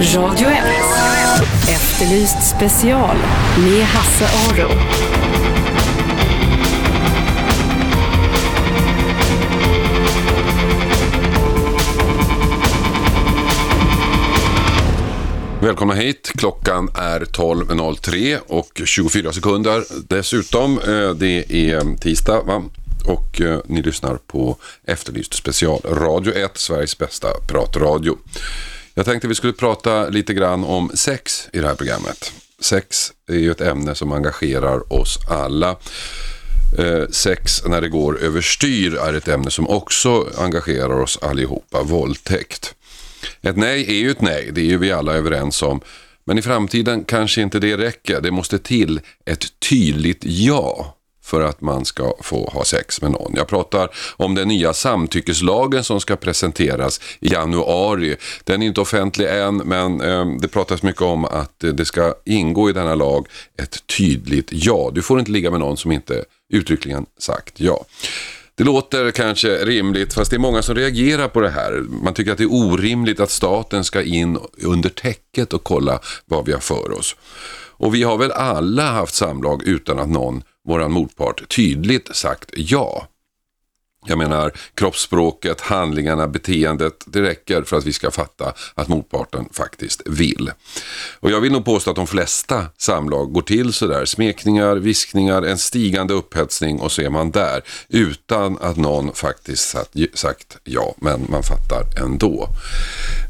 Radio 1. Efterlyst special med Hasse Aro. Välkomna hit. Klockan är 12.03 och 24 sekunder dessutom. Eh, det är tisdag va? och eh, ni lyssnar på Efterlyst special. Radio 1, Sveriges bästa pratradio. Jag tänkte vi skulle prata lite grann om sex i det här programmet. Sex är ju ett ämne som engagerar oss alla. Eh, sex när det går överstyr är ett ämne som också engagerar oss allihopa. Våldtäkt. Ett nej är ju ett nej, det är ju vi alla överens om. Men i framtiden kanske inte det räcker. Det måste till ett tydligt ja för att man ska få ha sex med någon. Jag pratar om den nya samtyckeslagen som ska presenteras i januari. Den är inte offentlig än, men eh, det pratas mycket om att eh, det ska ingå i denna lag ett tydligt ja. Du får inte ligga med någon som inte uttryckligen sagt ja. Det låter kanske rimligt, fast det är många som reagerar på det här. Man tycker att det är orimligt att staten ska in under täcket och kolla vad vi har för oss. Och vi har väl alla haft samlag utan att någon, våran motpart, tydligt sagt ja. Jag menar kroppsspråket, handlingarna, beteendet. Det räcker för att vi ska fatta att motparten faktiskt vill. Och jag vill nog påstå att de flesta samlag går till sådär. Smekningar, viskningar, en stigande upphetsning och så är man där. Utan att någon faktiskt sagt, sagt ja, men man fattar ändå.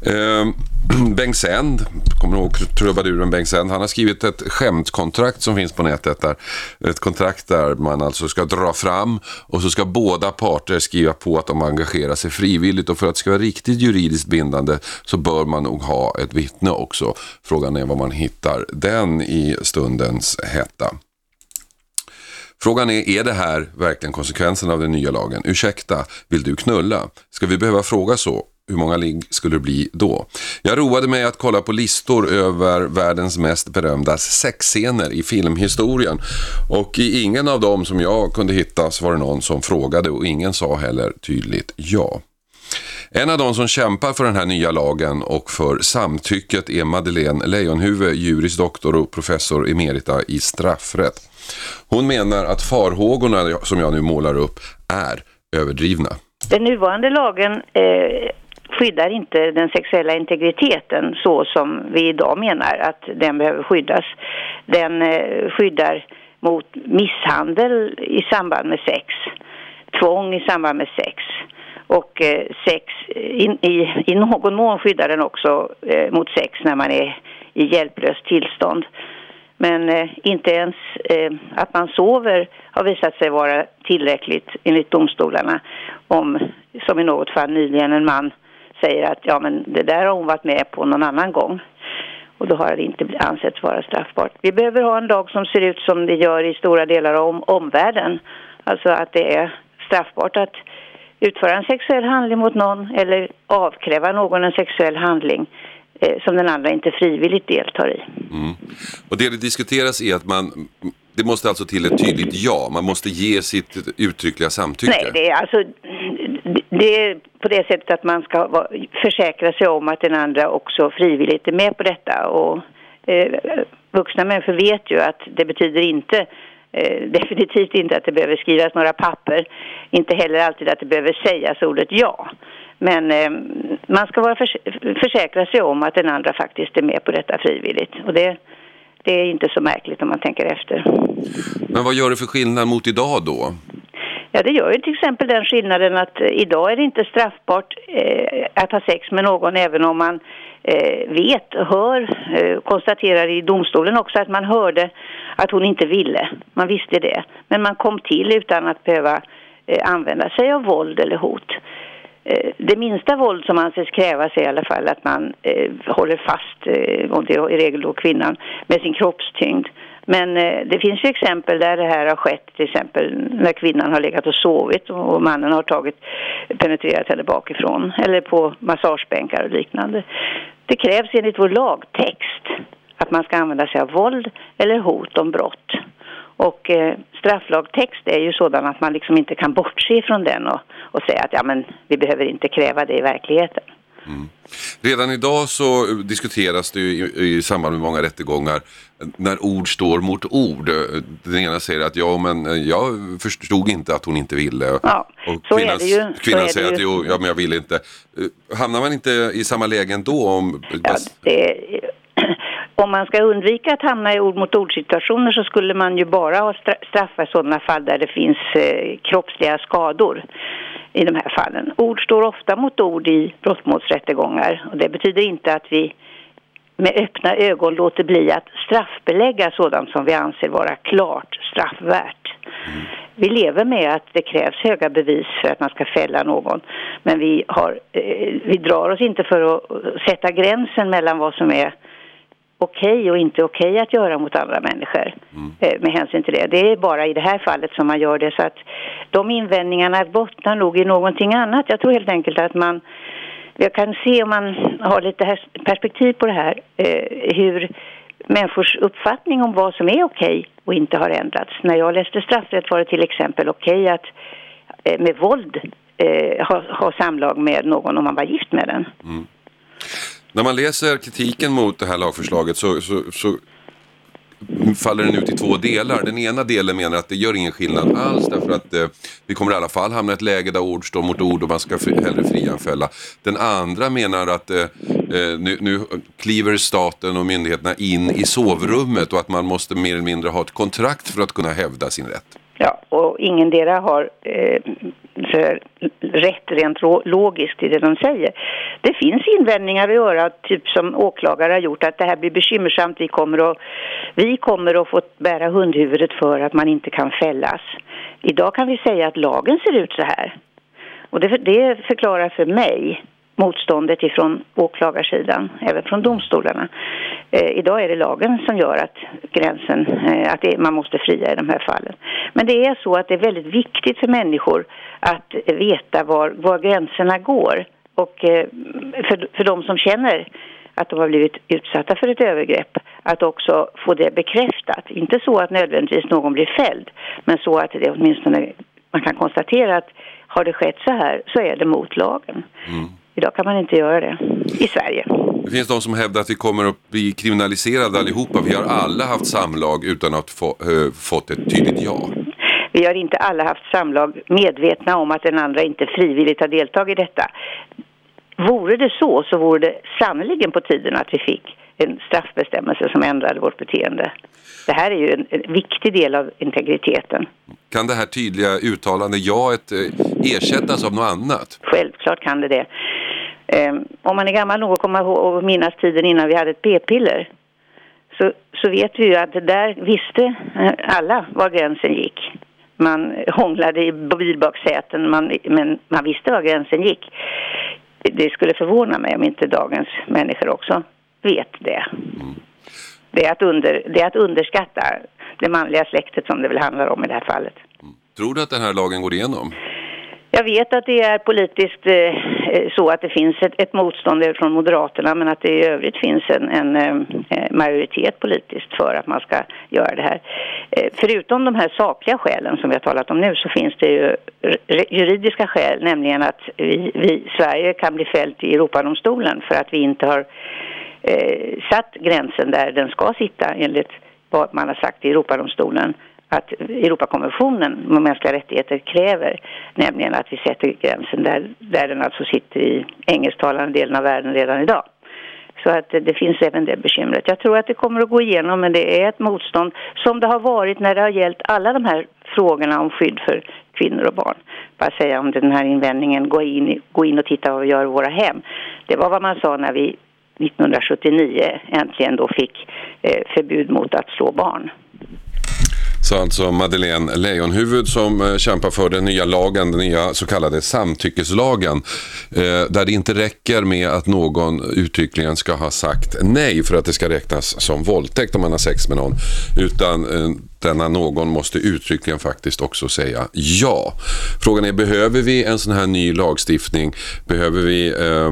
Ehm, Bengt Sänd, kommer du ihåg trubaduren Bengt Sänd? Han har skrivit ett skämtkontrakt som finns på nätet. Där, ett kontrakt där man alltså ska dra fram och så ska båda parter skriva på att de engagerar sig frivilligt och för att det ska vara riktigt juridiskt bindande så bör man nog ha ett vittne också. Frågan är var man hittar den i stundens hetta. Frågan är, är det här verkligen konsekvensen av den nya lagen? Ursäkta, vill du knulla? Ska vi behöva fråga så? Hur många ligg skulle det bli då? Jag roade mig att kolla på listor över världens mest berömda sexscener i filmhistorien. Och i ingen av dem som jag kunde hitta så var det någon som frågade och ingen sa heller tydligt ja. En av de som kämpar för den här nya lagen och för samtycket är Madeleine Leijonhufvud, juris doktor och professor emerita i straffrätt. Hon menar att farhågorna som jag nu målar upp är överdrivna. Den nuvarande lagen eh, skyddar inte den sexuella integriteten så som vi idag menar att den behöver skyddas. Den eh, skyddar mot misshandel i samband med sex, tvång i samband med sex och eh, sex, eh, i, i, i någon mån skyddar den också eh, mot sex när man är i hjälplöst tillstånd. Men eh, inte ens eh, att man sover har visat sig vara tillräckligt enligt domstolarna. Om, som i något fall nyligen, en man säger att ja men det där har hon varit med på någon annan gång. Och då har det inte ansetts vara straffbart. Vi behöver ha en lag som ser ut som det gör i stora delar av om, omvärlden. Alltså att det är straffbart att utföra en sexuell handling mot någon eller avkräva någon en sexuell handling eh, som den andra inte frivilligt deltar i. Mm. Och det det diskuteras är att man, det måste alltså till ett tydligt ja, man måste ge sitt uttryckliga samtycke. Nej, det är alltså det är på det sättet att man ska försäkra sig om att den andra också frivilligt är med på detta. Och eh, vuxna människor vet ju att det betyder inte eh, definitivt inte att det behöver skrivas några papper. Inte heller alltid att det behöver sägas ordet ja. Men eh, man ska vara förs försäkra sig om att den andra faktiskt är med på detta frivilligt. Och det, det är inte så märkligt om man tänker efter. Men vad gör det för skillnad mot idag då? Ja, det gör ju till exempel den skillnaden att eh, idag är det inte straffbart eh, att ha sex med någon även om man eh, vet, hör, eh, konstaterar i domstolen också att man hörde att hon inte ville. Man visste det. Men man kom till utan att behöva eh, använda sig av våld eller hot. Eh, det minsta våld som anses krävas är i alla fall att man eh, håller fast, eh, och det är i regel då kvinnan, med sin kroppstyngd. Men eh, det finns ju exempel där det här har skett, till exempel när kvinnan har legat och sovit och mannen har tagit, penetrerat henne bakifrån eller på massagebänkar och liknande. Det krävs enligt vår lagtext att man ska använda sig av våld eller hot om brott. Och eh, strafflagtext är ju sådan att man liksom inte kan bortse från den och, och säga att ja men vi behöver inte kräva det i verkligheten. Redan idag så diskuteras det ju i, i samband med många rättegångar när ord står mot ord. Den ena säger att ja, men eh, jag förstod inte att hon inte ville. Ja, och så är kvinnan, det ju. Kvinnan är säger ju. att jo, ja, men jag vill inte. Eh, Hamnar man inte i samma läge ändå? Om, Ja, det, om man ska undvika att hamna i ord mot ord-situationer så skulle man ju bara straffa sådana fall där det finns eh, kroppsliga skador i de här fallen. Ord står ofta mot ord i brottmålsrättegångar och det betyder inte att vi med öppna ögon låter bli att straffbelägga sådant som vi anser vara klart straffvärt. Vi lever med att det krävs höga bevis för att man ska fälla någon. Men vi, har, eh, vi drar oss inte för att sätta gränsen mellan vad som är okej och inte okej att göra mot andra människor eh, med hänsyn till det. Det är bara i det här fallet som man gör det. Så att de invändningarna bottnar nog i någonting annat. Jag tror helt enkelt att man jag kan se om man har lite perspektiv på det här eh, hur människors uppfattning om vad som är okej och inte har ändrats. När jag läste straffrätt var det till exempel okej att eh, med våld ha, ha samlag med någon om man var gift med den. När man läser kritiken mot det här lagförslaget så, så, så faller den ut i två delar. Den ena delen menar att det gör ingen skillnad alls därför att eh, vi kommer i alla fall hamna i ett läge där ord står mot ord och man ska fri, hellre fria än fälla. Den andra menar att eh, eh, nu, nu kliver staten och myndigheterna in i sovrummet och att man måste mer eller mindre ha ett kontrakt för att kunna hävda sin rätt. Ja, och ingendera har eh, rätt rent logiskt i det de säger. Det finns invändningar att göra, typ som åklagare har gjort, att det här blir bekymmersamt. Vi kommer att, vi kommer att få bära hundhuvudet för att man inte kan fällas. Idag kan vi säga att lagen ser ut så här. Och det, det förklarar för mig motståndet ifrån åklagarsidan, även från domstolarna. Eh, idag är det lagen som gör att gränsen, eh, att det, man måste fria i de här fallen. Men det är så att det är väldigt viktigt för människor att veta var, var gränserna går. Och eh, för, för de som känner att de har blivit utsatta för ett övergrepp, att också få det bekräftat. Inte så att nödvändigtvis någon blir fälld, men så att det åtminstone man kan konstatera att har det skett så här så är det mot lagen. Mm. Idag kan man inte göra det i Sverige. Det finns de som hävdar att vi kommer att bli kriminaliserade allihopa. Vi har alla haft samlag utan att få, eh, fått ett tydligt ja. Vi har inte alla haft samlag medvetna om att den andra inte frivilligt har deltagit i detta. Vore det så, så vore det sannerligen på tiden att vi fick en straffbestämmelse som ändrade vårt beteende. Det här är ju en, en viktig del av integriteten. Kan det här tydliga uttalande jaet eh, ersättas av något annat? Självklart kan det det. Ehm, om man är gammal nog att komma ihåg och minnas tiden innan vi hade ett p-piller så, så vet vi ju att där visste eh, alla var gränsen gick. Man hånglade i bilbaksäten, man, men man visste var gränsen gick. Det skulle förvåna mig om inte dagens människor också vet det. Det, är att under, det är att underskatta det manliga släktet som det väl handlar om i det här fallet. Tror du att den här lagen går igenom? Jag vet att det är politiskt eh, så att det finns ett, ett motstånd från Moderaterna men att det i övrigt finns en, en eh, majoritet politiskt för att man ska göra det här. Eh, förutom de här sakliga skälen som vi har talat om nu så finns det ju juridiska skäl, nämligen att vi, vi, Sverige kan bli fällt i Europadomstolen för att vi inte har eh, satt gränsen där den ska sitta enligt vad man har sagt i Europadomstolen att Europakonventionen om mänskliga rättigheter kräver, nämligen att vi sätter gränsen där, där den alltså sitter i engelsktalande delen av världen redan idag. Så att det finns även det bekymret. Jag tror att det kommer att gå igenom men det är ett motstånd som det har varit när det har gällt alla de här frågorna om skydd för kvinnor och barn. Bara säga om den här invändningen, gå in, gå in och titta vad vi gör i våra hem. Det var vad man sa när vi 1979 äntligen då fick eh, förbud mot att slå barn. Så alltså Madeleine Leijonhufvud som eh, kämpar för den nya lagen, den nya så kallade samtyckeslagen. Eh, där det inte räcker med att någon uttryckligen ska ha sagt nej för att det ska räknas som våldtäkt om man har sex med någon. Utan eh, denna någon måste uttryckligen faktiskt också säga ja. Frågan är, behöver vi en sån här ny lagstiftning? Behöver vi eh,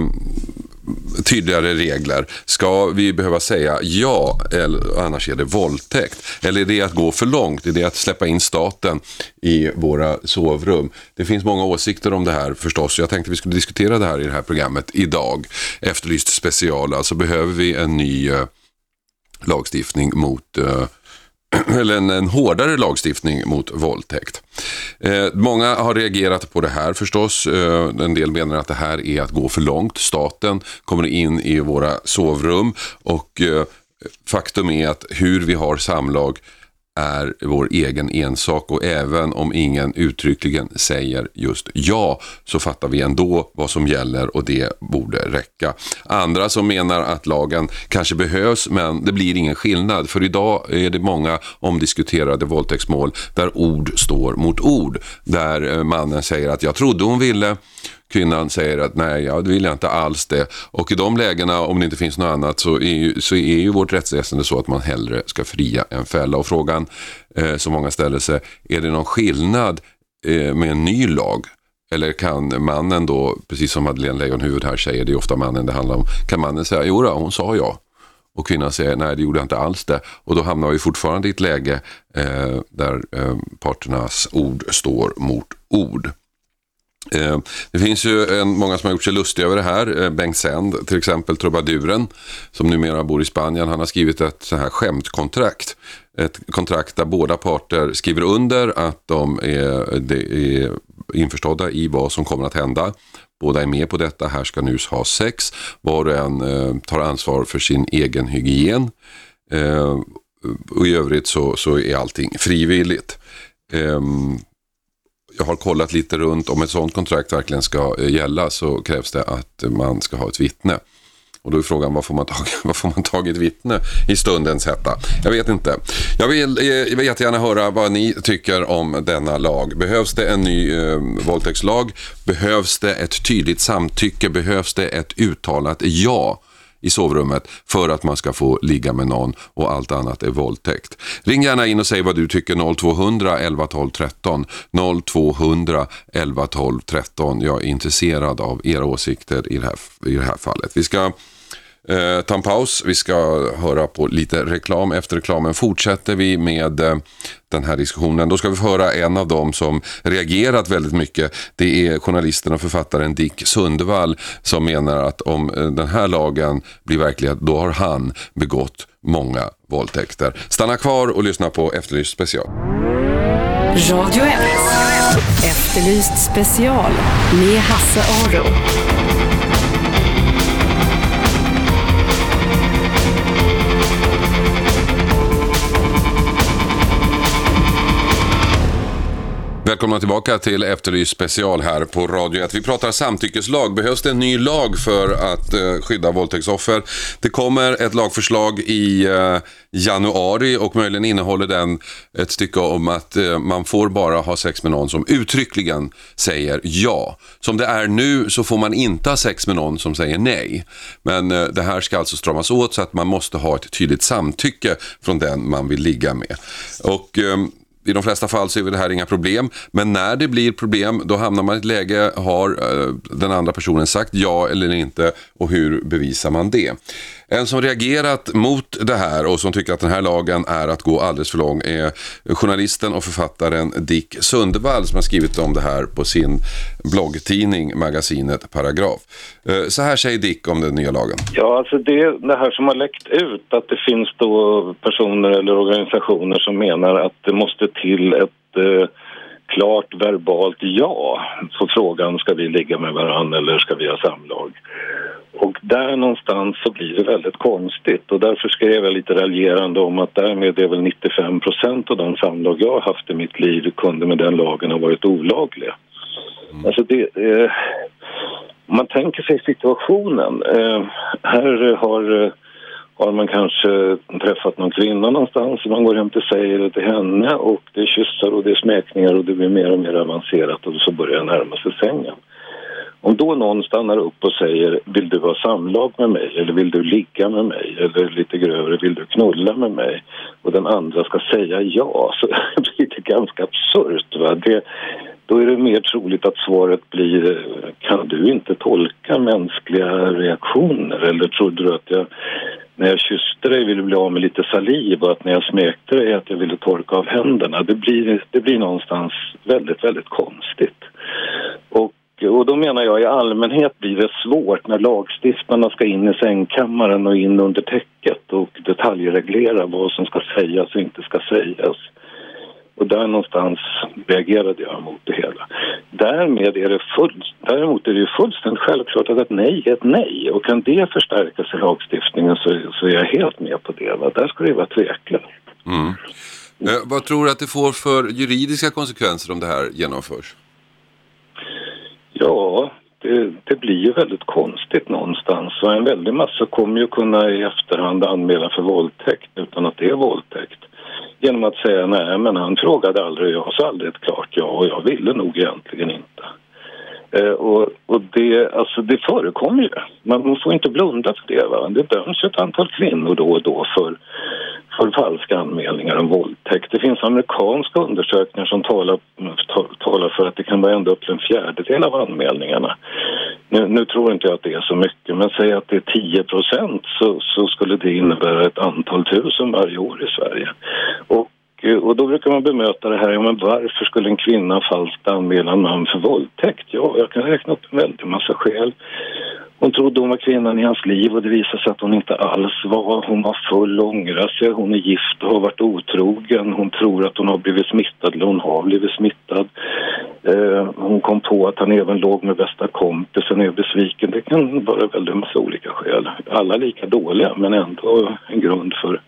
tydligare regler? Ska vi behöva säga ja, eller, annars är det våldtäkt? Eller är det att gå för långt? Är det att släppa in staten i våra sovrum? Det finns många åsikter om det här förstås. Jag tänkte vi skulle diskutera det här i det här programmet idag. Efterlyst special, alltså behöver vi en ny eh, lagstiftning mot eh, eller en, en hårdare lagstiftning mot våldtäkt. Eh, många har reagerat på det här förstås. Eh, en del menar att det här är att gå för långt. Staten kommer in i våra sovrum och eh, faktum är att hur vi har samlag är vår egen ensak och även om ingen uttryckligen säger just ja så fattar vi ändå vad som gäller och det borde räcka. Andra som menar att lagen kanske behövs men det blir ingen skillnad för idag är det många omdiskuterade våldtäktsmål där ord står mot ord. Där eh, mannen säger att jag trodde hon ville kvinnan säger att nej, jag vill jag inte alls det. Och i de lägena, om det inte finns något annat, så är ju, så är ju vårt rättsväsende så att man hellre ska fria än fälla. Och frågan eh, som många ställer sig, är det någon skillnad eh, med en ny lag? Eller kan mannen då, precis som Madeleine Leijonhufvud här säger, det är ofta mannen det handlar om, kan mannen säga, jo då, hon sa ja. Och kvinnan säger, nej det gjorde jag inte alls det. Och då hamnar vi fortfarande i ett läge eh, där eh, parternas ord står mot ord. Eh, det finns ju en, många som har gjort sig lustiga över det här. Eh, Bengt Sänd, till exempel trubaduren, som numera bor i Spanien. Han har skrivit ett så här skämtkontrakt. Ett kontrakt där båda parter skriver under att de är, är införstådda i vad som kommer att hända. Båda är med på detta. Här ska nu ha sex. Var och en eh, tar ansvar för sin egen hygien. Eh, och I övrigt så, så är allting frivilligt. Eh, jag har kollat lite runt, om ett sådant kontrakt verkligen ska eh, gälla så krävs det att man ska ha ett vittne. Och då är frågan, vad får man tag, vad får man tag i ett vittne i stundens hetta? Jag vet inte. Jag vill, eh, jag vill jättegärna höra vad ni tycker om denna lag. Behövs det en ny eh, våldtäktslag? Behövs det ett tydligt samtycke? Behövs det ett uttalat ja? I sovrummet för att man ska få ligga med någon och allt annat är våldtäkt. Ring gärna in och säg vad du tycker 0200 11 12 13 0200 11 12 13. Jag är intresserad av era åsikter i det här, i det här fallet. Vi ska eh, ta en paus. Vi ska höra på lite reklam. Efter reklamen fortsätter vi med eh, den här diskussionen. Då ska vi få höra en av dem som reagerat väldigt mycket. Det är journalisten och författaren Dick Sundevall som menar att om eh, den här lagen blir verklighet, då har han begått många våldtäkter. Stanna kvar och lyssna på Efterlyst special. Radio 1. Efterlyst special med Hasse Aro. Välkomna tillbaka till Efterlyst special här på Radio 1. Vi pratar samtyckeslag. Behövs det en ny lag för att eh, skydda våldtäktsoffer? Det kommer ett lagförslag i eh, januari och möjligen innehåller den ett stycke om att eh, man får bara ha sex med någon som uttryckligen säger ja. Som det är nu så får man inte ha sex med någon som säger nej. Men eh, det här ska alltså stramas åt så att man måste ha ett tydligt samtycke från den man vill ligga med. Och ehm, i de flesta fall så är det här inga problem. Men när det blir problem då hamnar man i ett läge, har eh, den andra personen sagt ja eller inte och hur bevisar man det? En som reagerat mot det här och som tycker att den här lagen är att gå alldeles för lång är journalisten och författaren Dick Sundevall som har skrivit om det här på sin bloggtidning Magasinet Paragraf. Eh, så här säger Dick om den nya lagen. Ja, alltså det, det här som har läckt ut att det finns då personer eller organisationer som menar att det måste till ett eh, klart verbalt ja på frågan ska vi ligga med varandra eller ska vi ha samlag. Och där någonstans så blir det väldigt konstigt och därför skrev jag lite raljerande om att därmed är väl 95 procent av de samlag jag har haft i mitt liv kunde med den lagen ha varit olagliga. Mm. Alltså det, eh, om man tänker sig situationen. Eh, här har, eh, har man kanske träffat någon kvinna någonstans man går hem till sig eller till henne och det är kyssar och det är smekningar och det blir mer och mer avancerat och så börjar närma sig sängen. Om då någon stannar upp och säger vill du ha samlag med mig eller vill du ligga med mig eller lite grövre vill du knulla med mig och den andra ska säga ja så blir det ganska absurt. Va? Det, då är det mer troligt att svaret blir kan du inte tolka mänskliga reaktioner eller trodde du att jag när jag kysste dig ville bli av med lite saliv och att när jag smekte dig att jag ville torka av händerna. Det blir, det blir någonstans väldigt, väldigt konstigt. Och, och då menar jag i allmänhet blir det svårt när lagstiftarna ska in i sängkammaren och in under täcket och detaljreglera vad som ska sägas och inte ska sägas. Och där någonstans reagerade jag mot det hela. Därmed är det full, däremot är det ju fullständigt självklart att ett nej är ett nej. Och kan det förstärkas i lagstiftningen så, så är jag helt med på det. Va? Där ska det vara tveklöst. Mm. Eh, vad tror du att det får för juridiska konsekvenser om det här genomförs? Ja, det, det, blir ju väldigt konstigt någonstans. Och en väldig massa kommer ju kunna i efterhand anmäla för våldtäkt utan att det är våldtäkt genom att säga nej, men han frågade aldrig, jag sa aldrig ett klart ja och jag ville nog egentligen inte. Eh, och, och det, alltså det förekommer ju. Man får inte blunda för det. Va? Det döms ett antal kvinnor då och då för, för falska anmälningar om våldtäkt. Det finns amerikanska undersökningar som talar, talar för att det kan vara ända upp till en fjärdedel av anmälningarna. Nu, nu, tror inte jag att det är så mycket, men säg att det är 10 procent så, så skulle det innebära ett antal tusen varje år i Sverige. Och och då brukar man bemöta det här, ja, men varför skulle en kvinna falskt anmäla en man för våldtäkt? Ja, jag kan räkna upp en väldig massa skäl. Hon trodde hon var kvinnan i hans liv och det visade sig att hon inte alls var. Hon var full, ångrar sig, hon är gift och har varit otrogen. Hon tror att hon har blivit smittad eller hon har blivit smittad. Eh, hon kom på att han även låg med bästa kompisen och är besviken. Det kan vara väldigt massa olika skäl. Alla lika dåliga men ändå en grund för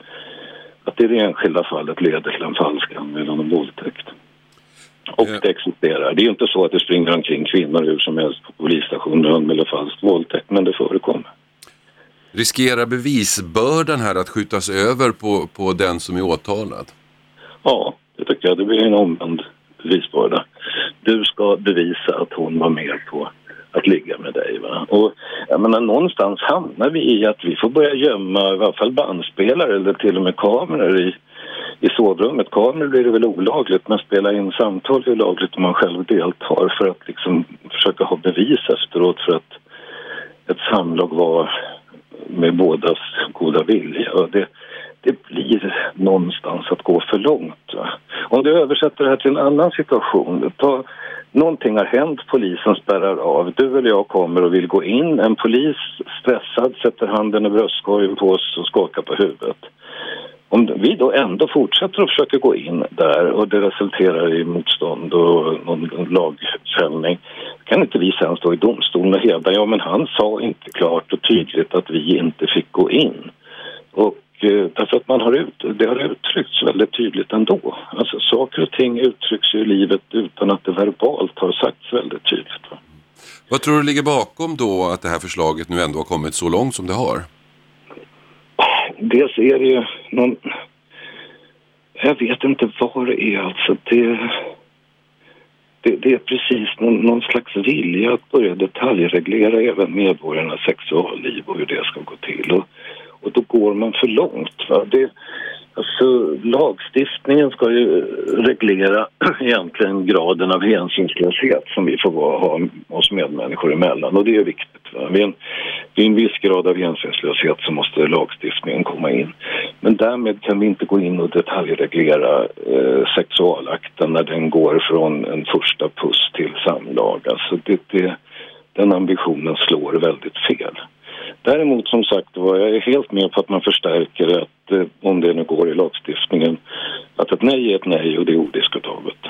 att det i det enskilda fallet leder till en falsk anmälan om våldtäkt. Och det existerar. Det är ju inte så att det springer omkring kvinnor hur som helst på polisstationen och anmäler falsk våldtäkt, men det förekommer. Riskerar bevisbördan här att skjutas över på, på den som är åtalad? Ja, det tycker jag. Det blir en omvänd bevisbörda. Du ska bevisa att hon var med på att ligga med dig. Va? Och jag menar, någonstans hamnar vi i att vi får börja gömma i alla fall bandspelare eller till och med kameror i, i sovrummet. Kameror blir det väl olagligt men spela in samtal är lagligt om man själv deltar för att liksom försöka ha bevis efteråt för att ett samlag var med bådas goda vilja. Och det, det blir någonstans att gå för långt. Va? Om du översätter det här till en annan situation. Ta, någonting har hänt, polisen spärrar av. Du eller jag kommer och vill gå in. En polis, stressad, sätter handen i bröstkorgen på oss och skakar på huvudet. Om vi då ändå fortsätter att försöka gå in där och det resulterar i motstånd och någon lagfällning kan inte vi sen stå i domstolen och hävda ja men han sa inte klart och tydligt att vi inte fick gå in. Och därför att man har ut, det har uttryckts väldigt tydligt ändå. Alltså saker och ting uttrycks ju i livet utan att det verbalt har sagts väldigt tydligt. Va? Vad tror du ligger bakom då att det här förslaget nu ändå har kommit så långt som det har? Dels är det ju någon... Jag vet inte vad det är alltså. Det, det, det är precis någon, någon, slags vilja att börja detaljreglera även medborgarnas sexualliv och hur det ska gå till. Och och då går man för långt. Va? Det, alltså, lagstiftningen ska ju reglera egentligen graden av hänsynslöshet som vi får ha oss medmänniskor emellan och det är viktigt. Va? Vid, en, vid en viss grad av hänsynslöshet så måste lagstiftningen komma in. Men därmed kan vi inte gå in och detaljreglera eh, sexualakten när den går från en första puss till samlag. Alltså det, det, den ambitionen slår väldigt fel. Däremot som sagt var, jag är helt med på att man förstärker att, eh, om det nu går i lagstiftningen, att ett nej är ett nej och det är odiskutabelt.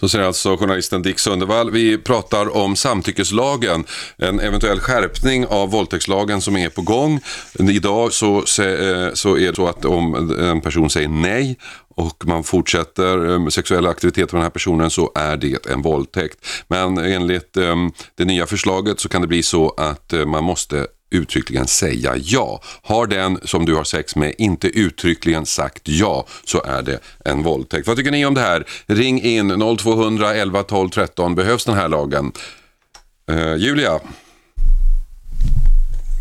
Så säger alltså journalisten Dick Sundevall. Vi pratar om samtyckeslagen, en eventuell skärpning av våldtäktslagen som är på gång. Idag så, eh, så är det så att om en person säger nej och man fortsätter med sexuella aktiviteter med den här personen så är det en våldtäkt. Men enligt det nya förslaget så kan det bli så att man måste uttryckligen säga ja. Har den som du har sex med inte uttryckligen sagt ja så är det en våldtäkt. Vad tycker ni om det här? Ring in 0200 11 12 13. Behövs den här lagen? Uh, Julia?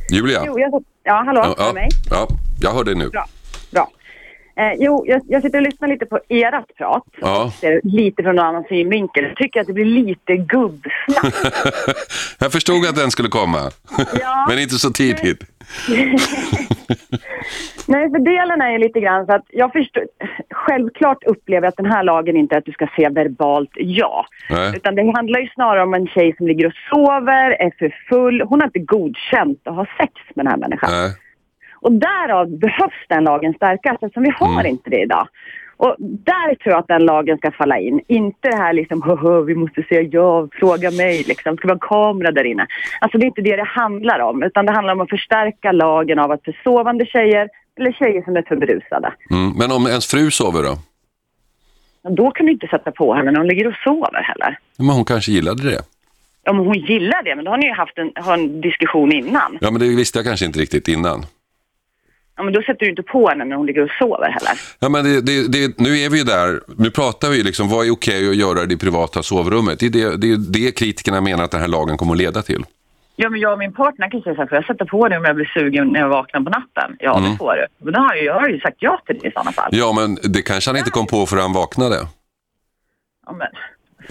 Julia? Jo, jag, ja, hallå, ja, hör mig? Ja, jag hör dig nu. Bra. Eh, jo, jag, jag sitter och lyssnar lite på ert prat. Ja. Lite från en annan synvinkel. Jag tycker att det blir lite gubbsnack. Jag förstod att den skulle komma, Ja. men inte så tidigt. Nej, för delen är lite grann så att jag förstår, självklart upplever jag att den här lagen inte är att du ska säga verbalt ja. Nej. Utan det handlar ju snarare om en tjej som ligger och sover, är för full. Hon har inte godkänt att ha sex med den här människan. Nej. Och därav behövs den lagen stärkas eftersom vi har Mm. inte det idag. Och där tror jag att den lagen ska falla in. Inte det här liksom, "Höhö, vi måste säga ja, fråga mig, liksom. ska vi ha en kamera där inne? Alltså det är inte det det handlar om, utan det handlar om att förstärka lagen av att för sovande tjejer, eller tjejer som är för berusade, Mm. Men om ens fru sover då? då kan du inte sätta på henne när hon ligger och sover heller. Men hon kanske gillade det. Om hon gillar det, men då har ni ju haft en, har en diskussion innan. Ja, men det visste jag kanske inte riktigt innan. Ja, men då sätter du inte på henne när hon ligger och sover heller. Ja, men det, det, det, nu är vi ju där, nu pratar vi ju liksom, vad är okej att göra i det privata sovrummet? Det är det, det, det kritikerna menar att den här lagen kommer att leda till. Ja, men jag och min partner kan säga så här, får jag sätta på dig om jag blir sugen när jag vaknar på natten? Ja, det får du. Men då har jag, jag har ju sagt ja till det i sådana fall. Ja, men det kanske han inte kom på förrän han vaknade. Ja, men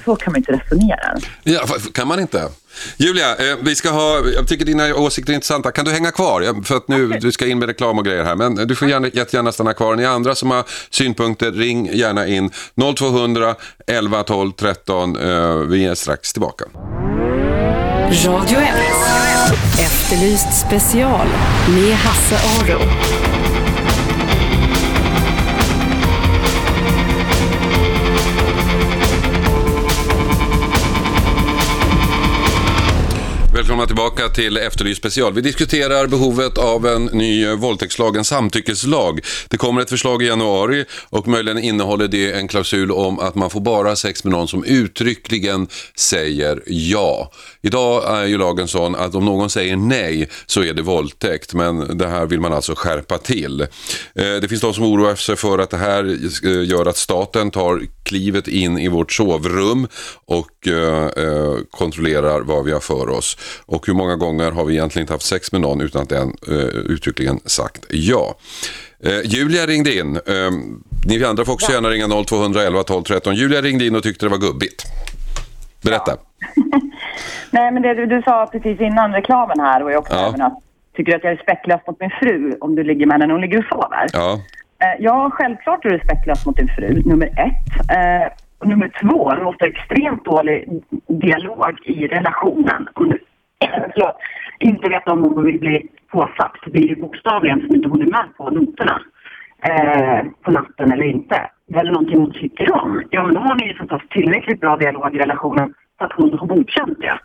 så kan man inte resonera. Ja, kan man inte? Julia, eh, vi ska ha, jag tycker dina åsikter är intressanta. Kan du hänga kvar? För att nu, du ska in med reklam och grejer här. Men du får gärna, jättegärna stanna kvar. Ni andra som har synpunkter, ring gärna in. 0200 11 12 13. Eh, vi är strax tillbaka. Radio 1. Efterlyst special med Hasse Aro. Tillbaka till Efterlyst special. Vi diskuterar behovet av en ny eh, våldtäktslag, en samtyckeslag. Det kommer ett förslag i januari och möjligen innehåller det en klausul om att man får bara ha sex med någon som uttryckligen säger ja. Idag är ju lagen sån att om någon säger nej så är det våldtäkt, men det här vill man alltså skärpa till. Eh, det finns de som oroar sig för att det här eh, gör att staten tar klivet in i vårt sovrum och kontrollerar vad vi har för oss. Och hur många gånger har vi egentligen inte haft sex med någon utan att den eh, uttryckligen sagt ja. Eh, Julia ringde in. Eh, ni andra får också gärna ringa 0211 12 13. Julia ringde in och tyckte det var gubbigt. Berätta. Nej, men det du, du sa precis innan reklamen här och jag också Ja. även att tycker du att jag är respektlös mot min fru om du ligger med henne när hon ligger och sover? Ja. Eh, Ja, självklart är du respektlös mot din fru, nummer ett. Eh, och nummer två, du måste ha extremt dålig dialog i relationen. Om du förlåt, inte vet om hon vill bli påsatt, det blir ju bokstavligen som inte hon är med på noterna eh, på natten eller inte. Eller någonting hon tycker om. Ja, men då har ni ju förstås tillräckligt bra dialog i relationen så att hon har godkänt det.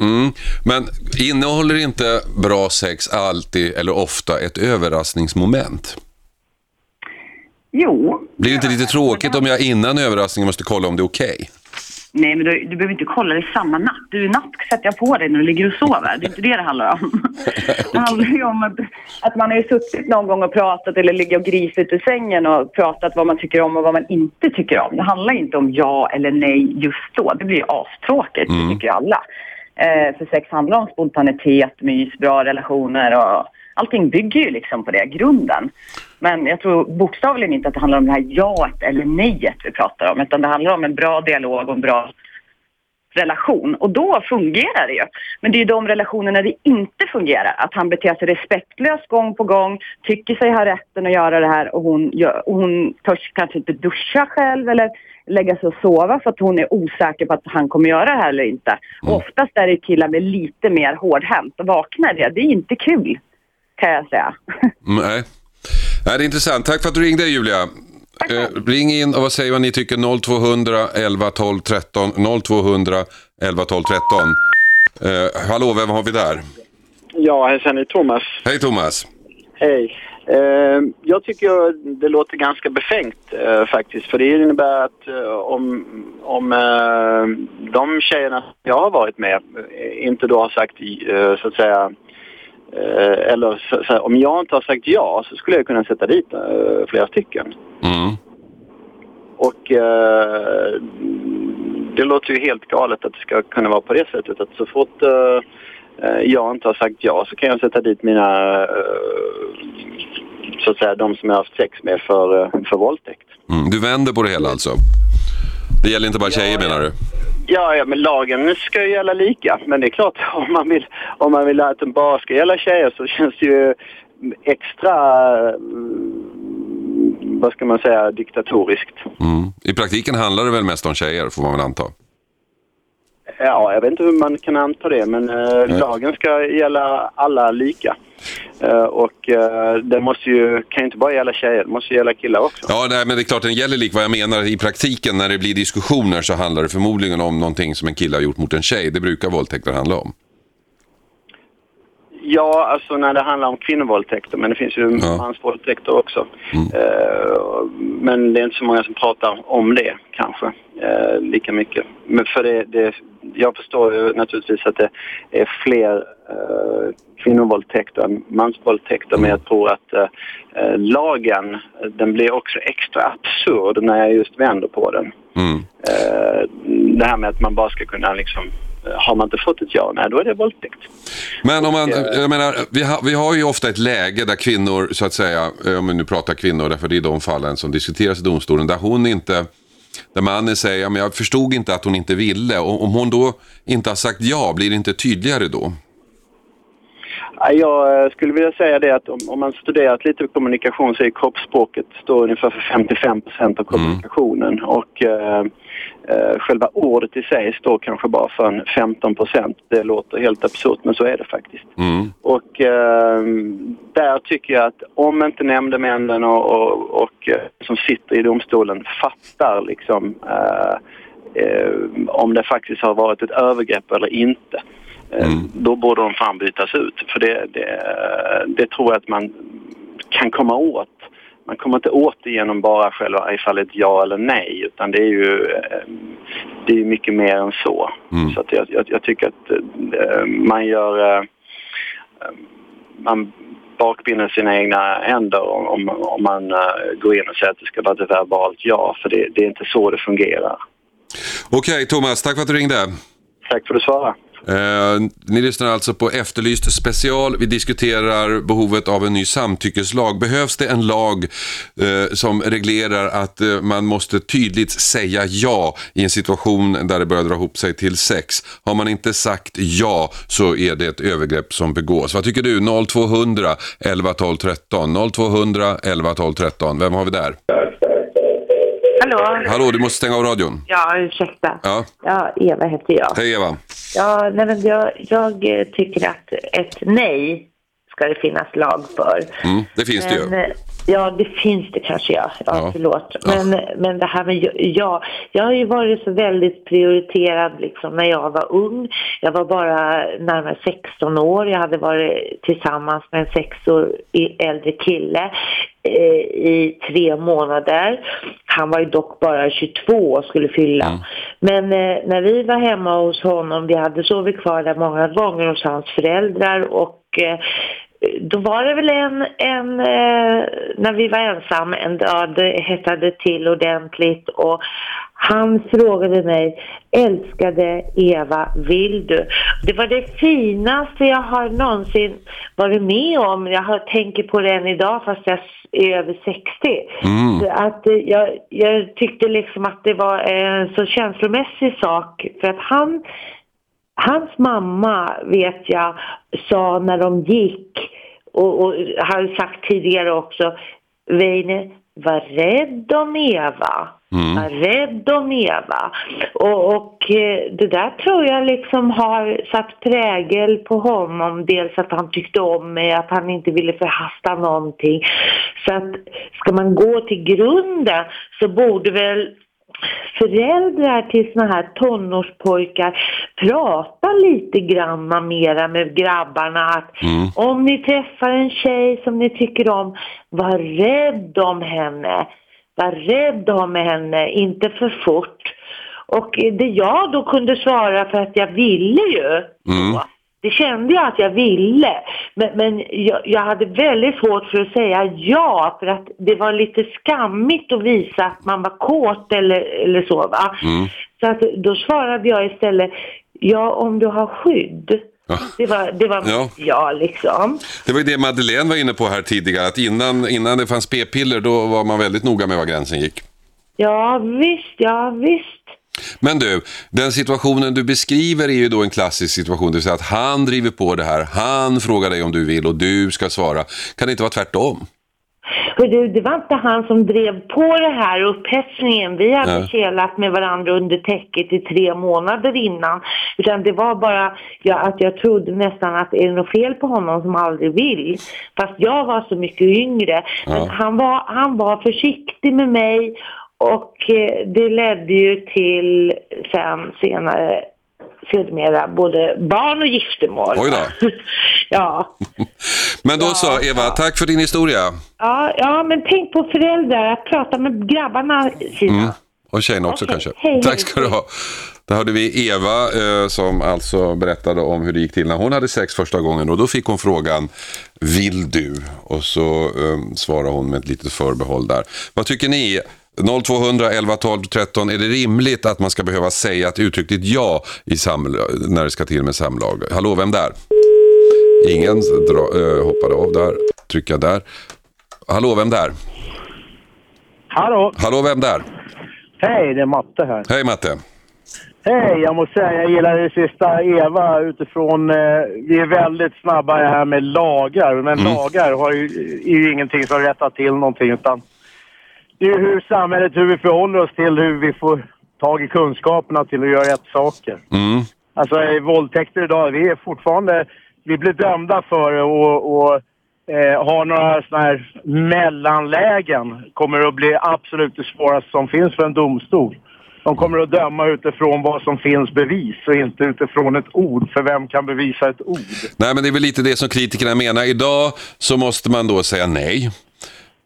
Mm. Men innehåller inte bra sex alltid eller ofta ett överraskningsmoment? Jo. Blir det inte lite tråkigt om jag innan överraskningen måste kolla om det är okej? Nej, men du, du behöver inte kolla det samma natt. Du, natt sätter jag på dig när du ligger och sover. Det är inte det det handlar om. Det handlar ju om att, att man har ju suttit någon gång och pratat eller ligger och grisigt i sängen och pratat vad man tycker om och vad man inte tycker om. Det handlar inte om ja eller nej just då. Det blir ju astråkigt, det tycker ju alla. Eh, för sex handlar om spontanitet, mys, bra relationer och allting bygger ju liksom på det, grunden. Men jag tror bokstavligen inte att det handlar om det här jaet eller nejet vi pratar om, utan det handlar om en bra dialog och en bra relation. Och då fungerar det ju. Men det är ju de relationerna det inte fungerar. Att han beter sig respektlöst gång på gång, tycker sig ha rätten att göra det här och hon, gör, och hon törs kanske inte duscha själv eller lägga sig och sova för att hon är osäker på att han kommer göra det här eller inte. Och oftast är det killar med lite mer hårdhänt och vaknar det. Det är inte kul, kan jag säga. Mm, Nej. Nej, det är intressant. Tack för att du ringde Julia. Eh, ring in och vad säger vad ni tycker 0200 11 12 13 0200 11 12 13. Eh, hallå, vem har vi där? Ja, hejsan, det är Thomas. Hej Thomas. Hej. Eh, jag tycker det låter ganska befängt eh, faktiskt. För det innebär att eh, om, om eh, de tjejerna jag har varit med eh, inte då har sagt eh, så att säga eh, eller så, så här, om jag inte har sagt ja så skulle jag kunna sätta dit eh, flera stycken. Mm. Och eh, det låter ju helt galet att det ska kunna vara på det sättet att så fort eh, eh, jag inte har sagt ja så kan jag sätta dit mina så att säga de som jag har haft sex med för, för våldtäkt. Mm. Du vänder på det hela alltså? Det gäller inte bara tjejer menar du? Ja, ja, men lagen ska ju gälla lika. Men det är klart, om man vill, om man vill att den bara ska gälla tjejer så känns det ju extra, mm, vad ska man säga, diktatoriskt. Mm. I praktiken handlar det väl mest om tjejer får man väl anta? Ja, jag vet inte hur man kan anta det, men eh, lagen ska gälla alla lika. Eh, och eh, det måste ju, kan ju inte bara gälla tjejer, det måste gälla killar också. Ja, nej, men det är klart den gäller lik vad jag menar. I praktiken när det blir diskussioner så handlar det förmodligen om någonting som en kille har gjort mot en tjej. Det brukar våldtäkter handla om. Ja, alltså när det handlar om kvinnovåldtäkter, men det finns ju Ja. mansvåldtäkter också. Mm. Eh, men det är inte så många som pratar om det kanske, eh, lika mycket. Men för det, det, jag förstår ju naturligtvis att det är fler eh, kvinnovåldtäkter än mansvåldtäkter, men jag tror att lagen, den blir också extra absurd när jag just vänder på den. Mm. Det här med att man bara ska kunna liksom, har man inte fått ett ja, nej då är det våldtäkt. Men om man, Och, eh, jag menar, vi, har, vi har ju ofta ett läge där kvinnor, så att säga, eh, om vi nu pratar kvinnor, därför det är de fallen som diskuteras i domstolen, där hon inte, där mannen säger, ja, men jag förstod inte att hon inte ville. Och om hon då inte har sagt ja, blir det inte tydligare då? Ja, Jag eh, skulle vilja säga det att om, om man studerat lite kommunikation så är kroppsspråket står ungefär för 55 procent av kommunikationen och eh, eh, själva ordet i sig står kanske bara för en 15 procent. Det låter helt absurt men så är det faktiskt. Mm. Och eh, där tycker jag att om inte nämndemännen och, och, och eh, som sitter i domstolen fattar liksom eh, eh, om det faktiskt har varit ett övergrepp eller inte. Mm. Då borde de fan bytas ut. För det, det, det tror jag att man kan komma åt. Man kommer inte åt det genom bara själva ifall ett ja eller nej utan det är ju eh, det är mycket mer än så. Mm. Så jag, jag, jag tycker att eh, man gör eh, man bakbinder sina egna händer om, om, man går in och säger att det ska vara ett verbalt ja, för det, det är inte så det fungerar. Okej, Thomas, tack för att du ringde. Tack för att du svarade. Eh, ni lyssnar alltså på Efterlyst special. Vi diskuterar behovet av en ny samtyckeslag. Behövs det en lag eh, som reglerar att eh, man måste tydligt säga ja i en situation där det börjar dra ihop sig till sex? Har man inte sagt ja så är det ett övergrepp som begås. Vad tycker du? 0200 11 12 13. 0200 11 12 13. Vem har vi där? Hallå? Hallå, du måste stänga av radion. Ja, ursäkta. Ja, Ja, Eva heter jag. hej Eva. Ja, nej, men jag, jag eh, tycker att ett nej ska det finnas lag för. Mm, det finns det ju. Men, Ja, det finns det kanske, ja. Ja, Ja. förlåt. Ja. Men, men det här med ja, jag har ju varit så väldigt prioriterad liksom när jag var ung. Jag var bara närmare 16 år. Jag hade varit tillsammans med en sex år äldre kille eh, i tre månader. Han var ju dock bara 22 och skulle fylla. Mm. Men eh, när vi var hemma hos honom, vi hade sovit kvar där många gånger hos hans föräldrar och eh, då var det väl en, en eh, när vi var ensam en dag, det hettade till ordentligt och han frågade mig, älskade Eva, vill du? Det var det finaste jag har någonsin varit med om. Jag har, tänker på det än idag fast jag är över 60. Mm. Så Att, eh, jag, jag tyckte liksom att det var en så känslomässig sak för att han Hans mamma vet jag sa när de gick och, och har sagt tidigare också Veine, var rädd om Eva. Mm. Var rädd om Eva. Och, och eh, det där tror jag liksom har satt prägel på honom. Dels att han tyckte om mig, att han inte ville förhasta någonting. Så att ska man gå till grunden så borde väl föräldrar till såna här tonårspojkar prata lite granna mera med grabbarna att Mm. om ni träffar en tjej som ni tycker om, var rädd om henne. Var rädd om henne, inte för fort. Och det jag då kunde svara för att jag ville ju. Mm. Det kände jag att jag ville. Men, men jag, jag hade väldigt svårt för att säga ja för att det var lite skammigt att visa att man var kåt eller, eller så va. Mm. Så att då svarade jag istället, ja om du har skydd Ja. Det var, det var Ja. ja. liksom. Det var ju det Madeleine var inne på här tidigare, att innan, innan det fanns p-piller då var man väldigt noga med var gränsen gick. Ja, visst, ja, visst. Men du, den situationen du beskriver är ju då en klassisk situation, det vill säga att han driver på det här, han frågar dig om du vill och du ska svara. Kan det inte vara tvärtom? För det, det var inte han som drev på det här upphetsningen. Vi hade Nej. kelat med varandra under täcket i tre månader innan. Utan det var bara ja, att jag trodde nästan att är det något fel på honom som aldrig vill. Fast jag var så mycket yngre. Men Ja. han, var, han var försiktig med mig och eh, det ledde ju till sen senare sedermera både barn och giftermål. Oj då. ja. Men då så, Eva, tack för din historia. Ja, ja, men tänk på föräldrar, att prata med grabbarna sina. Mm. Och tjejerna också Okej, kanske. hej, hej. Tack ska du ha. Där hörde vi Eva eh, som alltså berättade om hur det gick till när hon hade sex första gången och då fick hon frågan Vill du? Och så eh, svarade hon med ett litet förbehåll där. Vad tycker ni? 0200 11 12 13. Är det rimligt att man ska behöva säga ett uttryckligt ja i när det ska till med samlag? Hallå, vem där? Ingen dra, eh, hoppade av där. Trycka där. Hallå, vem där? Hallå! Hallå, vem där? Hej, det är Matte här. Hej Matte. Hej, jag måste säga jag gillar det sista Eva utifrån... Eh, vi är väldigt snabba här med lagar. Men Mm. lagar har ju, är ju ingenting som rättar till någonting utan det är ju hur samhället, hur vi förhåller oss till hur vi får tag i kunskaperna till att göra rätt saker. Mm. Alltså i våldtäkter idag, vi är fortfarande... Vi blir dömda för och, och eh, har några sådana här mellanlägen kommer att bli absolut det svåraste som finns för en domstol. De kommer att döma utifrån vad som finns bevis och inte utifrån ett ord. För vem kan bevisa ett ord? Nej, men det är väl lite det som kritikerna menar. Idag så måste man då säga nej.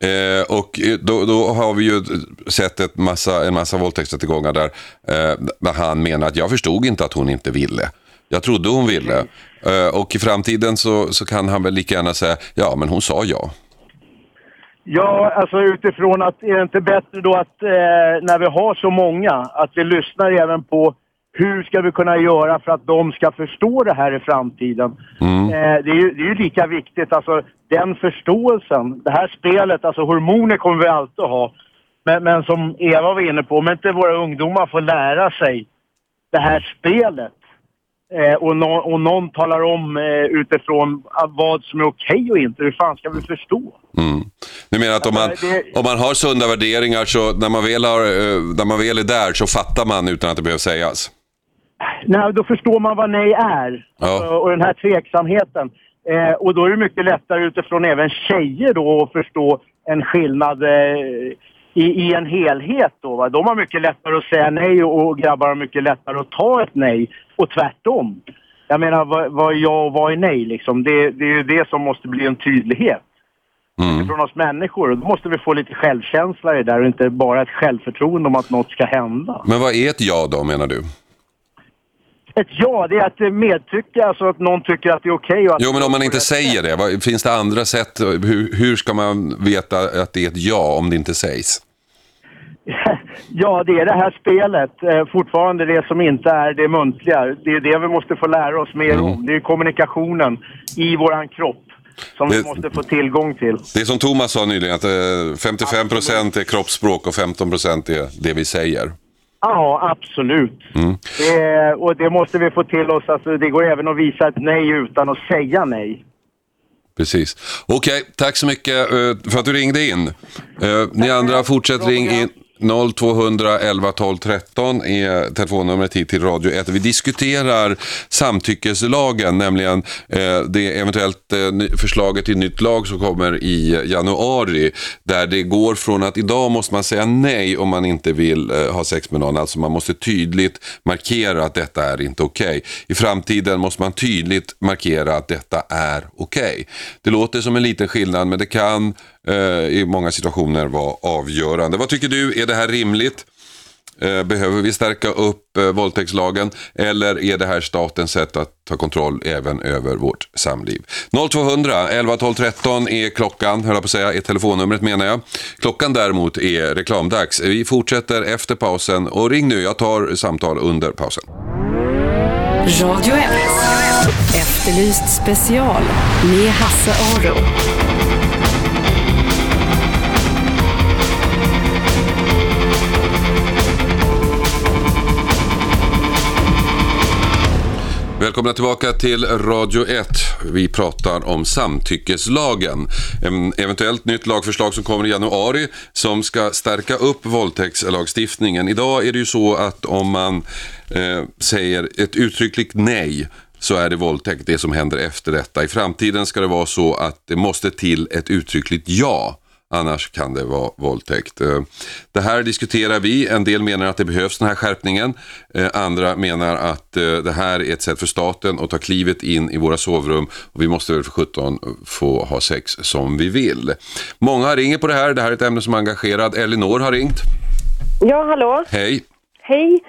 Eh, och då, då har vi ju sett ett massa, en massa våldtäktsrättegångar där, eh, där han menar att jag förstod inte att hon inte ville. Jag trodde hon ville. Eh, och i framtiden så, så kan han väl lika gärna säga, ja men hon sa ja. Ja, alltså utifrån att är det inte bättre då att eh, när vi har så många att vi lyssnar även på hur ska vi kunna göra för att de ska förstå det här i framtiden. Eh, det, är ju, det är ju lika viktigt, alltså den förståelsen. Det här spelet, alltså hormoner kommer vi alltid att ha. Men, men som Eva var inne på, om inte våra ungdomar får lära sig det här spelet eh, och, nå, och någon talar om eh, utifrån vad som är okej och inte, hur fan ska vi förstå? Mm. Du menar att om man, om man har sunda värderingar så när man, väl har, eh, när man väl är där så fattar man utan att det behöver sägas? Nej, då förstår man vad nej är. Ja. Alltså, och den här tveksamheten. Eh, och då är det mycket lättare utifrån även tjejer då att förstå en skillnad eh, i, i en helhet. Då, va? De har mycket lättare att säga nej och, grabbar har mycket lättare att ta ett nej. Och tvärtom. Jag menar, vad, vad är ja och vad är nej liksom? Det, det är ju det som måste bli en tydlighet Mm. från oss människor. Då måste vi få lite självkänsla i det där och inte bara ett självförtroende om att något ska hända. Men vad är ett ja då menar du? Ett ja, det är att eh, medtycka, alltså att någon tycker att det är okej. att- Jo, men om man inte säger det, vad- finns det andra sätt? Hur, hur ska man veta att det är ett ja om det inte sägs? Ja, det är det här spelet. Eh, fortfarande det som inte är det muntliga. Det är det vi måste få lära oss mer om. Det är kommunikationen i våran kropp som vi Det- måste få tillgång till. Det är som Thomas sa nyligen, att eh, 55% är kroppsspråk och 15% är det vi säger. Ja, absolut. Mm. Det, och det måste vi få till oss. Alltså, det går även att visa ett nej utan att säga nej. Precis. Okej, tack så mycket eh, för att du ringde in. Eh, Ni andra fortsätter ring in. 0200 11 12 13 är telefonnumret hit till Radio 1. Vi diskuterar samtyckeslagen, nämligen eh, det eventuellt eh, förslaget till nytt lag som kommer i januari. Där det går från att idag måste man säga nej om man inte vill eh, ha sex med någon. Alltså man måste tydligt markera att detta är inte okej. I framtiden måste man tydligt markera att detta är okej. Det låter som en liten skillnad men det kan Eh, i många situationer vara avgörande. Vad tycker du? Är det här rimligt? Eh, Behöver vi stärka upp eh, våldtäktslagen eller är det här statens sätt att ta kontroll även över vårt samliv? 0200 11 12 13 är klockan, höll jag på att säga, är telefonnumret menar jag. Klockan däremot är reklamdags. Vi fortsätter efter pausen och ring nu, jag tar samtal under pausen. Radio 1. Efterlyst special med Hasse Aro. Välkomna tillbaka till Radio 1. Vi pratar om samtyckeslagen. En Eventuellt nytt lagförslag som kommer i januari som ska stärka upp våldtäktslagstiftningen. Idag är det ju så att om man eh, säger ett uttryckligt nej så är det våldtäkt det som händer efter detta. I framtiden ska det vara så att det måste till ett uttryckligt ja. Annars kan det vara våldtäkt. Eh, Det här diskuterar vi. En del menar att det behövs den här skärpningen. Eh, Andra menar att eh, det här är ett sätt för staten att ta klivet in i våra sovrum och vi måste väl för 17 få ha sex som vi vill. Många ringer på det här. Det här är ett ämne som engagerar. Elinor har ringt. Ja, hallå. Hej. Hej.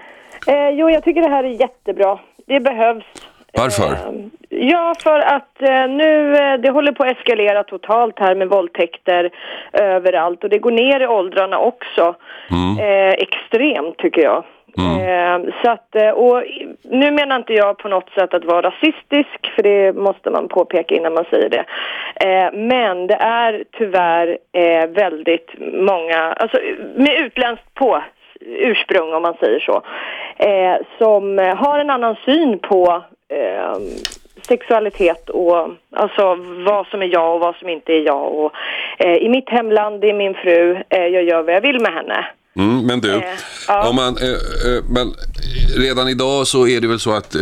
Eh, jo, jag tycker det här är jättebra. Det behövs. Varför? Eh, ja, för att eh, nu, eh, det håller på att eskalera totalt här med våldtäkter överallt och det går ner i åldrarna också. Eh, extremt tycker jag. Eh, så att, eh, och nu menar inte jag på något sätt att vara rasistisk, för det måste man påpeka innan man säger det. Eh, men det är tyvärr eh, väldigt många, alltså med utländskt på ursprung om man säger så, som har en annan syn på eh, sexualitet och alltså vad som är jag och vad som inte är jag. Och, eh, I mitt hemland, är min fru, eh, jag gör vad jag vill med henne. Mm, men du, Eh, ja. om man, eh, men redan idag så är det väl så att,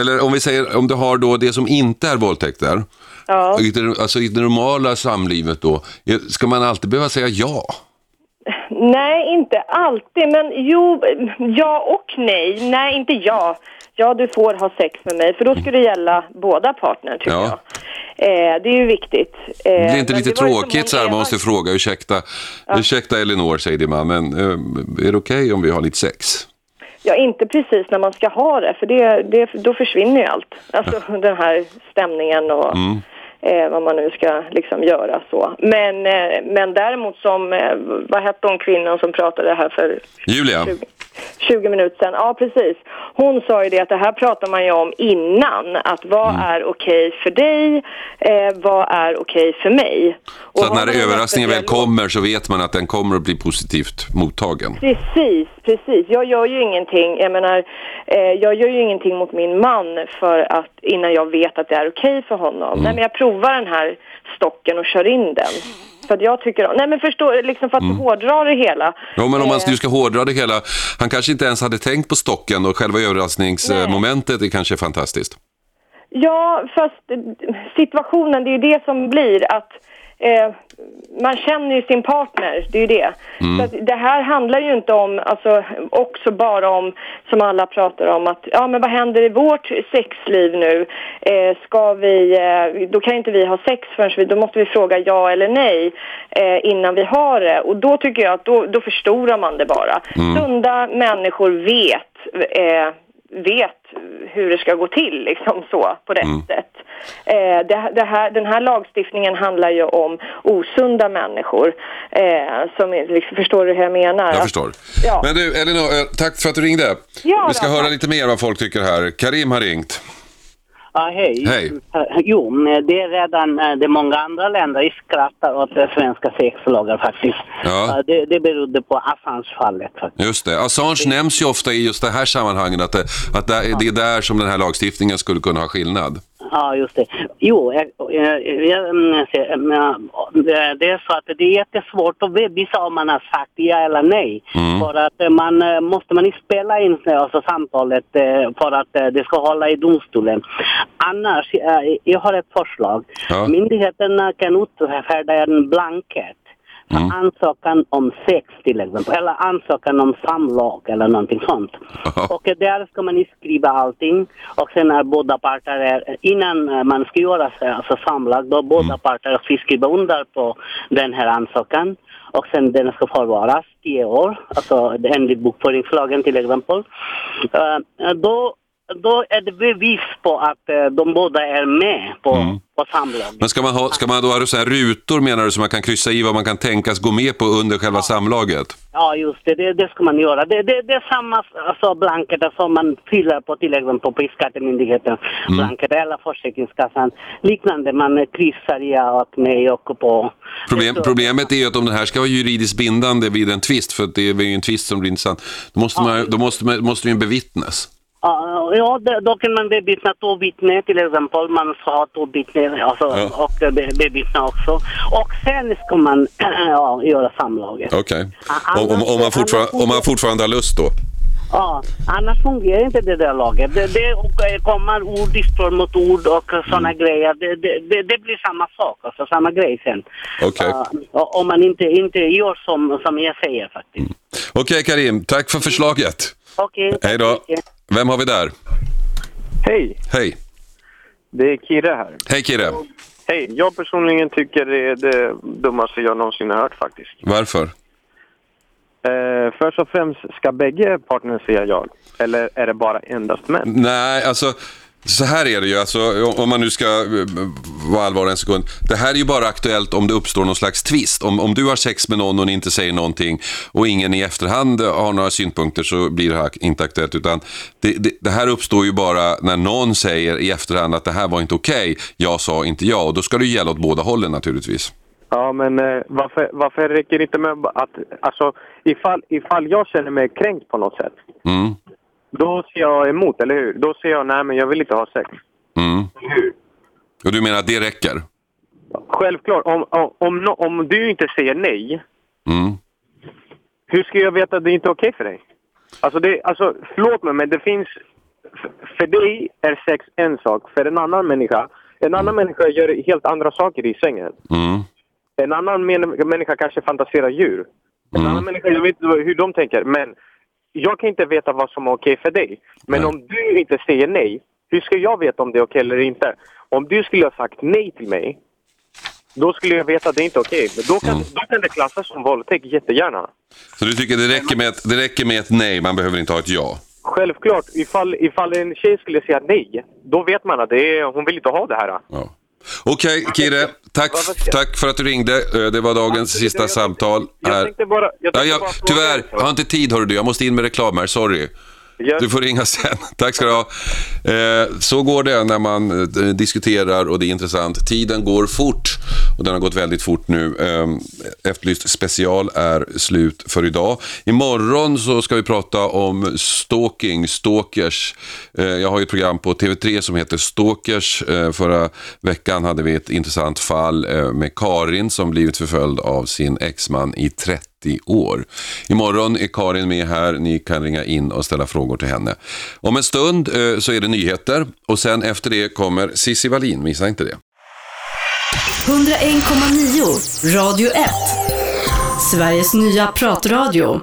eller om vi säger om du har då det som inte är våldtäkter, Ja. alltså i det normala samlivet då, ska man alltid behöva säga ja? Nej, inte alltid, men jo, ja och nej. Nej, inte ja. Ja, du får ha sex med mig, för då ska det gälla båda partner, tycker Ja. jag. Eh, det är ju viktigt. Eh, Det är inte lite tråkigt så här, man måste fråga, ursäkta, ursäkta Elinor säger din man, men eh, är det okej om vi har lite sex? Ja, inte precis när man ska ha det, för det, det, då försvinner ju allt. Alltså den här stämningen och eh, vad man nu ska liksom göra så. Men, eh, men däremot som, eh, vad hette hon kvinnan som pratade här för Julia? 20, 20 minuter sedan. Ja, precis. Hon sa ju det att det här pratar man ju om innan. Att vad Mm. är okej för dig? Eh, vad är okej för mig? Och Så att när överraskningen väl kommer så vet man att den kommer att bli positivt mottagen. Precis, precis. Jag gör ju ingenting, jag menar, eh, jag gör ju ingenting mot min man för att, innan jag vet att det är okej för honom. Mm. Nej, men jag provar den här stocken och kör in den. För att jag tycker, nej men förstå, liksom för att Mm. hårdra det hela. Ja, men om man Eh, nu ska hårdra det hela, han kanske inte ens hade tänkt på stocken och själva överraskningsmomentet är kanske fantastiskt. Ja, fast situationen, det är ju det som blir att eh, man känner ju sin partner, det är ju det. Så att det här handlar ju inte om, alltså också bara om, som alla pratar om, att ja men vad händer i vårt sexliv nu? Eh, ska vi, eh, då kan inte vi ha sex förrän vi, då måste vi fråga ja eller nej eh, innan vi har det. Och då tycker jag att då, då förstorar man det bara. Sunda människor vet eh, vet hur det ska gå till liksom så på rätt sätt. Eh, det, det här, den här lagstiftningen handlar ju om osunda människor eh, som är- liksom, förstår du hur jag menar? Jag förstår. Ja. Men du, Elinor, eh, tack för att du ringde. Ja, Vi ska då, höra tack. lite mer vad folk tycker här. Karim har ringt. Ja, hej. Hej. Jo, det är redan, eh, det är många andra länder som skrattar åt svenska sexlagar faktiskt. Ja. Det, det berodde på Assange-fallet faktiskt. Just det. Assange nämns ju ofta i just det här sammanhanget, att, det, att det, det är där som den här lagstiftningen skulle kunna ha skillnad. Ja, just det. Jo, jag, jag, jag, mm, mm, det- är så att det är jättesvårt att bevisa om man har sagt ja eller nej. För att eh, man eh, måste man spela in alltså, samtalet eh, för att det ska hålla i domstolen. Annars, jag har ett förslag. Ja. Myndigheterna kan utfärda en blankett för ansökan om sex till exempel, eller ansökan om samlag eller någonting sånt. Ja. Och där ska man skriva allting och sen när båda parter är, innan man ska göra alltså samlag, då båda parter ska skriva under på den här ansökan och sen den ska förvaras tio år, alltså enligt bokföringslagen till exempel. Eh, då då är det bevis på att eh, de båda är med på, Mm. på samlaget. Men ska man, ha, ska man då ha så här rutor menar du som man kan kryssa i vad man kan tänkas gå med på under själva samlaget? Ja, just det. Det, det ska man göra. Det, det, det är samma alltså, blanketter som man fyller på till exempel på Skattemyndigheten Mm. blanketter eller Försäkringskassan. Liknande. Man kryssar ja åt mig och på... Problem, problemet är ju att om det här ska vara juridiskt bindande vid en tvist, för det är ju en tvist som blir intressant, då måste, man, då måste, måste det ju bevittnas. Ja, ja, då kan man bevittna två vittnen till exempel. Man ska ha två vittnen alltså, Ja. och be, bevittna också. Och sen ska man ja, göra samlaget. Okej. Ah, Om, om, man fortfarande, om man fortfarande har lust då? Ja, annars fungerar inte det där laget. Det, det kommer ord i ström mot ord och sådana grejer. Det, det, det, blir samma sak, alltså samma grej sen. Ja, och- om man inte, inte gör som, som jag säger faktiskt. Okej Karim, tack för förslaget. Okej. Hej då. Vem har vi där? Hej, Hej. det är Kire här. Hej Kire. Hej, jag personligen tycker det är det dummaste jag någonsin har hört faktiskt. Varför? Eh, först och främst, ska bägge partners säga ja? Eller är det bara endast män? Nej, alltså så här är det ju. Alltså, om man nu ska eh, vara allvarlig en sekund. Det här är ju bara aktuellt om det uppstår någon slags tvist. Om, om du har sex med någon och ni inte säger någonting och ingen i efterhand har några synpunkter så blir det här inte aktuellt. Utan det, det, det här uppstår ju bara när någon säger i efterhand att det här var inte okej. Jag sa inte ja. Och då ska det ju gälla åt båda hållen naturligtvis. Ja, men eh, varför, varför räcker det inte med att... Alltså, ifall, ifall jag känner mig kränkt på något sätt, Mm. Då ser jag emot, eller hur? Då säger jag nej, men jag vill inte ha sex. Mm. Och du menar att det räcker? Självklart, om, om, om, om du inte säger nej, Mm. hur ska jag veta att det inte är okej för dig? Alltså, det, alltså, förlåt mig, men det finns... För, dig är sex en sak, för en annan människa... En annan människa gör helt andra saker i sängen. Mm. En annan människa kanske fantiserar djur. En annan människa, jag vet inte hur de tänker, men jag kan inte veta vad som är okej för dig. Men om du inte säger nej, hur ska jag veta om det är okej eller inte? Om du skulle ha sagt nej till mig, då skulle jag veta att det inte är okej. Men då kan, då kan det klassas som våldtäkt jättegärna. Så du tycker det räcker, med ett, det räcker med ett nej, man behöver inte ha ett ja? Självklart, ifall, ifall en tjej skulle säga nej, då vet man att det är, hon vill inte ha det här. Okej, Kire. Tack, tack för att du ringde. Eh, Det var dagens sista samtal. här. tänkte bara- jag ja, tänkte jag, bara fråga tyvärr, jag har inte tid hör du. Jag måste in med reklam här, sorry. Du får ringa sen. Tack ska du ha. Eh, så går det när man eh, diskuterar och det är intressant. Tiden går fort och den har gått väldigt fort nu. Eh, Efterlyst special är slut för idag. Imorgon så ska vi prata om stalking, stalkers. Eh, jag har ju ett program på TV3 som heter Stalkers. Eh, förra veckan hade vi ett intressant fall eh, med Karin som blivit förföljd av sin exman i 30 år. Imorgon är Karin med här. Ni kan ringa in och ställa frågor till henne. Om en stund eh, så är det nyheter och sen efter det kommer Cissi Wallin. Missa inte det. 101,9 Radio 1. Sveriges nya pratradio.